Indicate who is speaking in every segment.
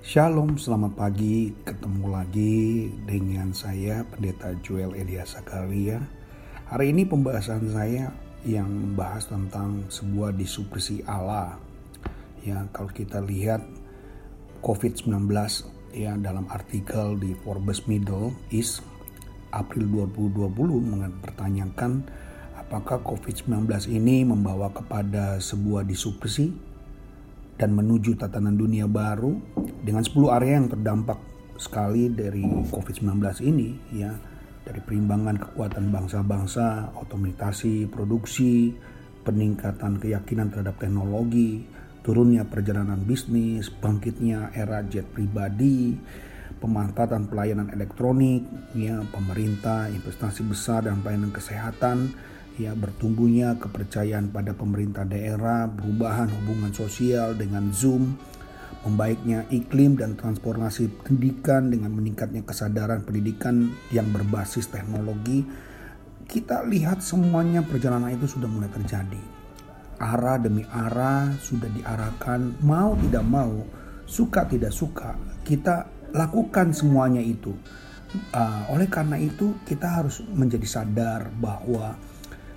Speaker 1: Shalom, selamat pagi. Ketemu lagi dengan saya Pendeta Joel Elia Sakaria. Hari ini pembahasan saya yang membahas tentang sebuah disupresi Allah. Ya, kalau kita lihat COVID-19 ya dalam artikel di Forbes Middle East April 2020 mempertanyakan apakah COVID-19 ini membawa kepada sebuah disupresi dan menuju tatanan dunia baru dengan 10 area yang terdampak sekali dari COVID-19 ini ya. Dari perimbangan kekuatan bangsa-bangsa, otomatisasi produksi, peningkatan keyakinan terhadap teknologi, turunnya perjalanan bisnis, bangkitnya era jet pribadi, pemanfaatan pelayanan elektronik, ya pemerintah, investasi besar dan pelayanan kesehatan, ya bertumbuhnya kepercayaan pada pemerintah daerah, perubahan hubungan sosial dengan Zoom, membaiknya iklim dan transformasi pendidikan dengan meningkatnya kesadaran pendidikan yang berbasis teknologi, kita lihat semuanya perjalanan itu sudah mulai terjadi. Arah demi arah sudah diarahkan, mau tidak mau, suka tidak suka, kita lakukan semuanya itu. Uh, oleh karena itu, kita harus menjadi sadar bahwa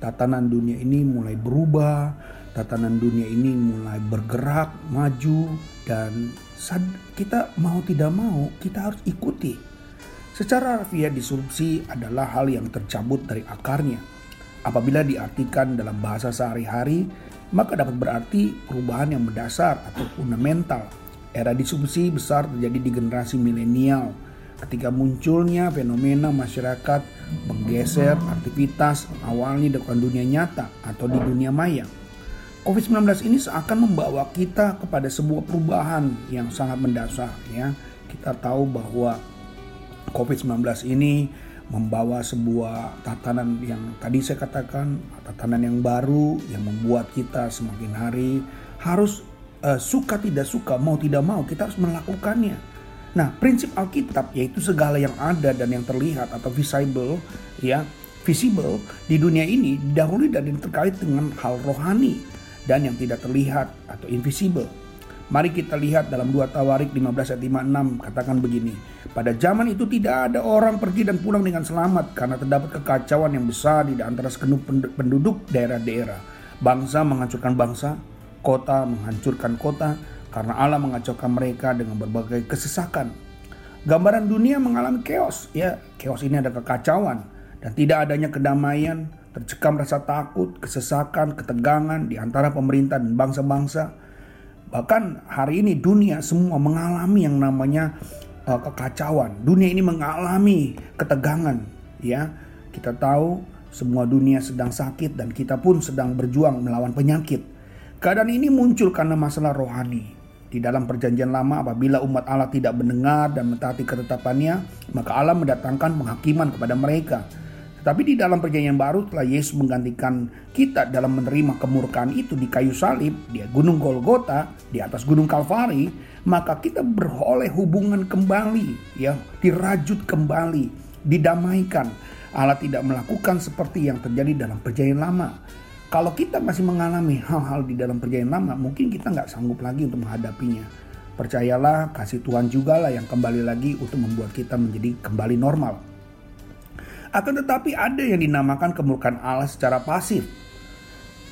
Speaker 1: tatanan dunia ini mulai berubah, tatanan dunia ini mulai bergerak maju dan kita mau tidak mau kita harus ikuti. Secara harfiah disrupsi adalah hal yang tercabut dari akarnya. Apabila diartikan dalam bahasa sehari-hari, maka dapat berarti perubahan yang mendasar atau fundamental. Era disrupsi besar terjadi di generasi milenial ketika munculnya fenomena masyarakat menggeser aktivitas awalnya di dunia nyata atau di dunia maya. COVID-19 ini seakan membawa kita kepada sebuah perubahan yang sangat mendasar ya. Kita tahu bahwa COVID-19 ini membawa sebuah tatanan yang tadi saya katakan tatanan yang baru yang membuat kita semakin hari harus uh, suka tidak suka mau tidak mau kita harus melakukannya Nah, prinsip Alkitab yaitu segala yang ada dan yang terlihat atau visible ya, visible di dunia ini dahulu dan terkait dengan hal rohani dan yang tidak terlihat atau invisible. Mari kita lihat dalam 2 Tawarik 15 ayat 56 katakan begini. Pada zaman itu tidak ada orang pergi dan pulang dengan selamat karena terdapat kekacauan yang besar di antara segenap penduduk daerah-daerah. Bangsa menghancurkan bangsa, kota menghancurkan kota, karena Allah mengacaukan mereka dengan berbagai kesesakan. Gambaran dunia mengalami chaos, ya chaos ini ada kekacauan dan tidak adanya kedamaian, tercekam rasa takut, kesesakan, ketegangan di antara pemerintah dan bangsa-bangsa. Bahkan hari ini dunia semua mengalami yang namanya uh, kekacauan. Dunia ini mengalami ketegangan, ya. Kita tahu semua dunia sedang sakit dan kita pun sedang berjuang melawan penyakit. Keadaan ini muncul karena masalah rohani. Di dalam perjanjian lama apabila umat Allah tidak mendengar dan mentaati ketetapannya, maka Allah mendatangkan penghakiman kepada mereka. Tetapi di dalam perjanjian baru telah Yesus menggantikan kita dalam menerima kemurkaan itu di kayu salib, di gunung Golgota, di atas gunung Kalvari, maka kita beroleh hubungan kembali, ya, dirajut kembali, didamaikan. Allah tidak melakukan seperti yang terjadi dalam perjanjian lama kalau kita masih mengalami hal-hal di dalam perjanjian lama, mungkin kita nggak sanggup lagi untuk menghadapinya. Percayalah, kasih Tuhan juga lah yang kembali lagi untuk membuat kita menjadi kembali normal. Akan tetapi ada yang dinamakan kemurkaan Allah secara pasif.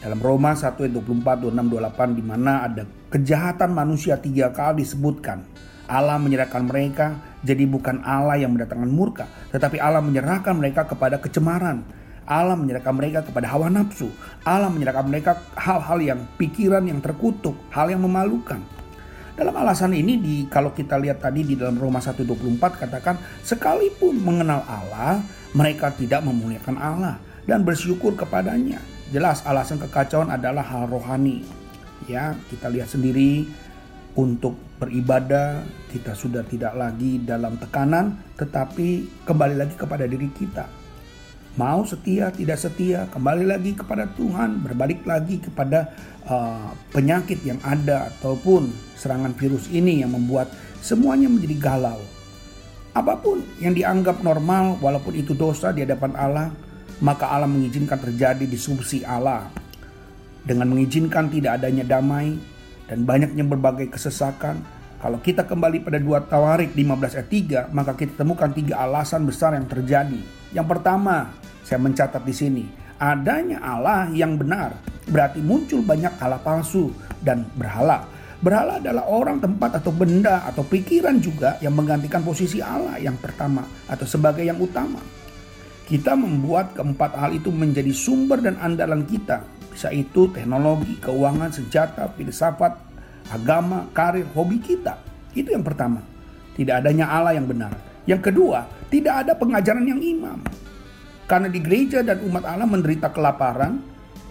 Speaker 1: Dalam Roma 1 ayat 24, 26, 28 di mana ada kejahatan manusia tiga kali disebutkan. Allah menyerahkan mereka jadi bukan Allah yang mendatangkan murka, tetapi Allah menyerahkan mereka kepada kecemaran Allah menyerahkan mereka kepada hawa nafsu. Allah menyerahkan mereka hal-hal yang pikiran yang terkutuk, hal yang memalukan. Dalam alasan ini di kalau kita lihat tadi di dalam Roma 1:24 katakan sekalipun mengenal Allah, mereka tidak memuliakan Allah dan bersyukur kepadanya. Jelas alasan kekacauan adalah hal rohani. Ya, kita lihat sendiri untuk beribadah kita sudah tidak lagi dalam tekanan tetapi kembali lagi kepada diri kita Mau setia, tidak setia, kembali lagi kepada Tuhan, berbalik lagi kepada uh, penyakit yang ada ataupun serangan virus ini yang membuat semuanya menjadi galau. Apa pun yang dianggap normal, walaupun itu dosa di hadapan Allah, maka Allah mengizinkan terjadi disrupsi Allah. Dengan mengizinkan tidak adanya damai dan banyaknya berbagai kesesakan, Kalau kita kembali pada 2 Tawarik 15 ayat 3, maka kita temukan tiga alasan besar yang terjadi. Yang pertama, saya mencatat di sini, adanya Allah yang benar. Berarti muncul banyak Allah palsu dan berhala. Berhala adalah orang, tempat, atau benda, atau pikiran juga yang menggantikan posisi Allah yang pertama atau sebagai yang utama. Kita membuat keempat hal itu menjadi sumber dan andalan kita. Bisa itu teknologi, keuangan, senjata, filsafat, agama, karir, hobi kita. Itu yang pertama. Tidak adanya Allah yang benar. Yang kedua, tidak ada pengajaran yang imam. Karena di gereja dan umat Allah menderita kelaparan,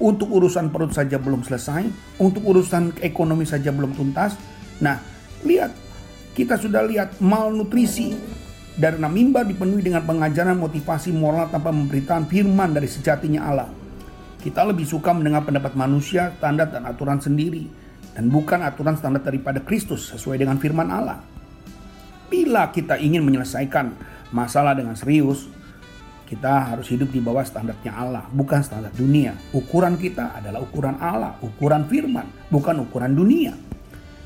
Speaker 1: untuk urusan perut saja belum selesai, untuk urusan ekonomi saja belum tuntas. Nah, lihat, kita sudah lihat malnutrisi, dari mimbar dipenuhi dengan pengajaran motivasi moral tanpa memberitakan firman dari sejatinya Allah. Kita lebih suka mendengar pendapat manusia, standar dan aturan sendiri, dan bukan aturan standar daripada Kristus sesuai dengan firman Allah. Bila kita ingin menyelesaikan masalah dengan serius, kita harus hidup di bawah standarnya Allah, bukan standar dunia. Ukuran kita adalah ukuran Allah, ukuran firman, bukan ukuran dunia.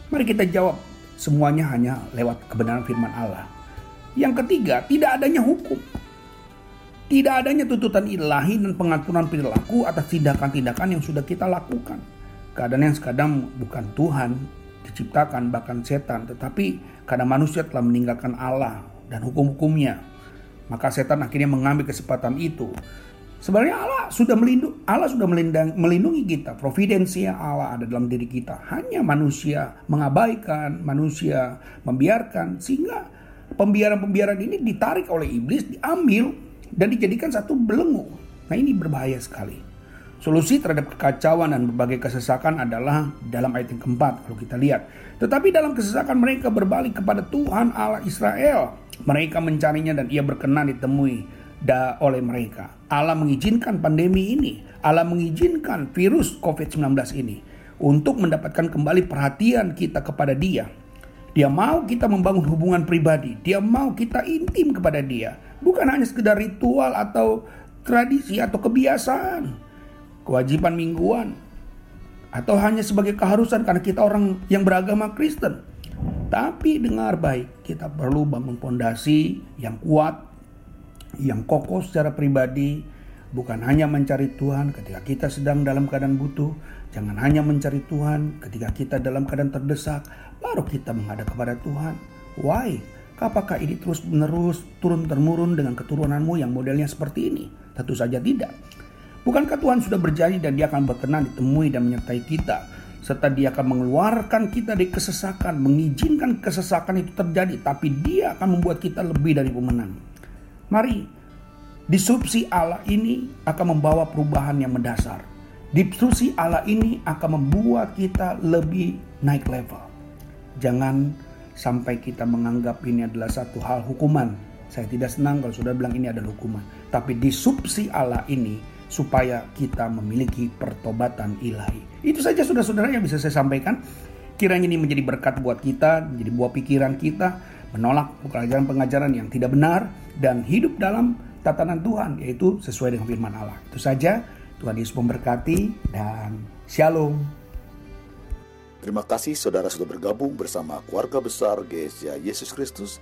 Speaker 1: Mari kita jawab, semuanya hanya lewat kebenaran firman Allah. Yang ketiga, tidak adanya hukum. Tidak adanya tuntutan ilahi dan pengaturan perilaku atas tindakan-tindakan yang sudah kita lakukan. Keadaan yang sekadang bukan Tuhan diciptakan bahkan setan, tetapi karena manusia telah meninggalkan Allah dan hukum-hukumnya, maka setan akhirnya mengambil kesempatan itu. Sebenarnya Allah sudah melindungi, Allah sudah melindungi kita. Providensia Allah ada dalam diri kita. Hanya manusia mengabaikan, manusia membiarkan sehingga pembiaran-pembiaran ini ditarik oleh iblis, diambil dan dijadikan satu belenggu. Nah ini berbahaya sekali. Solusi terhadap kekacauan dan berbagai kesesakan adalah dalam ayat yang keempat kalau kita lihat. Tetapi dalam kesesakan mereka berbalik kepada Tuhan Allah Israel. Mereka mencarinya dan ia berkenan ditemui da oleh mereka. Allah mengizinkan pandemi ini. Allah mengizinkan virus COVID-19 ini. Untuk mendapatkan kembali perhatian kita kepada dia dia mau kita membangun hubungan pribadi. Dia mau kita intim kepada dia. Bukan hanya sekedar ritual atau tradisi atau kebiasaan. Kewajiban mingguan. Atau hanya sebagai keharusan karena kita orang yang beragama Kristen. Tapi dengar baik, kita perlu bangun fondasi yang kuat, yang kokoh secara pribadi, bukan hanya mencari Tuhan ketika kita sedang dalam keadaan butuh, jangan hanya mencari Tuhan ketika kita dalam keadaan terdesak, baru kita menghadap kepada Tuhan. Why? Apakah ini terus menerus turun temurun dengan keturunanmu yang modelnya seperti ini? Tentu saja tidak. Bukankah Tuhan sudah berjanji dan dia akan berkenan ditemui dan menyertai kita? Serta dia akan mengeluarkan kita dari kesesakan, mengizinkan kesesakan itu terjadi. Tapi dia akan membuat kita lebih dari pemenang. Mari, disrupsi Allah ini akan membawa perubahan yang mendasar. Disrupsi Allah ini akan membuat kita lebih naik level. Jangan sampai kita menganggap ini adalah satu hal hukuman. Saya tidak senang kalau sudah bilang ini adalah hukuman. Tapi disubsi Allah ini supaya kita memiliki pertobatan ilahi. Itu saja saudara-saudara yang bisa saya sampaikan. Kiranya ini menjadi berkat buat kita, menjadi buah pikiran kita, menolak pengajaran-pengajaran yang tidak benar, dan hidup dalam tatanan Tuhan, yaitu sesuai dengan firman Allah. Itu saja, Tuhan Yesus memberkati, dan Shalom.
Speaker 2: Terima kasih saudara sudah bergabung bersama keluarga besar GSJ Yesus Kristus.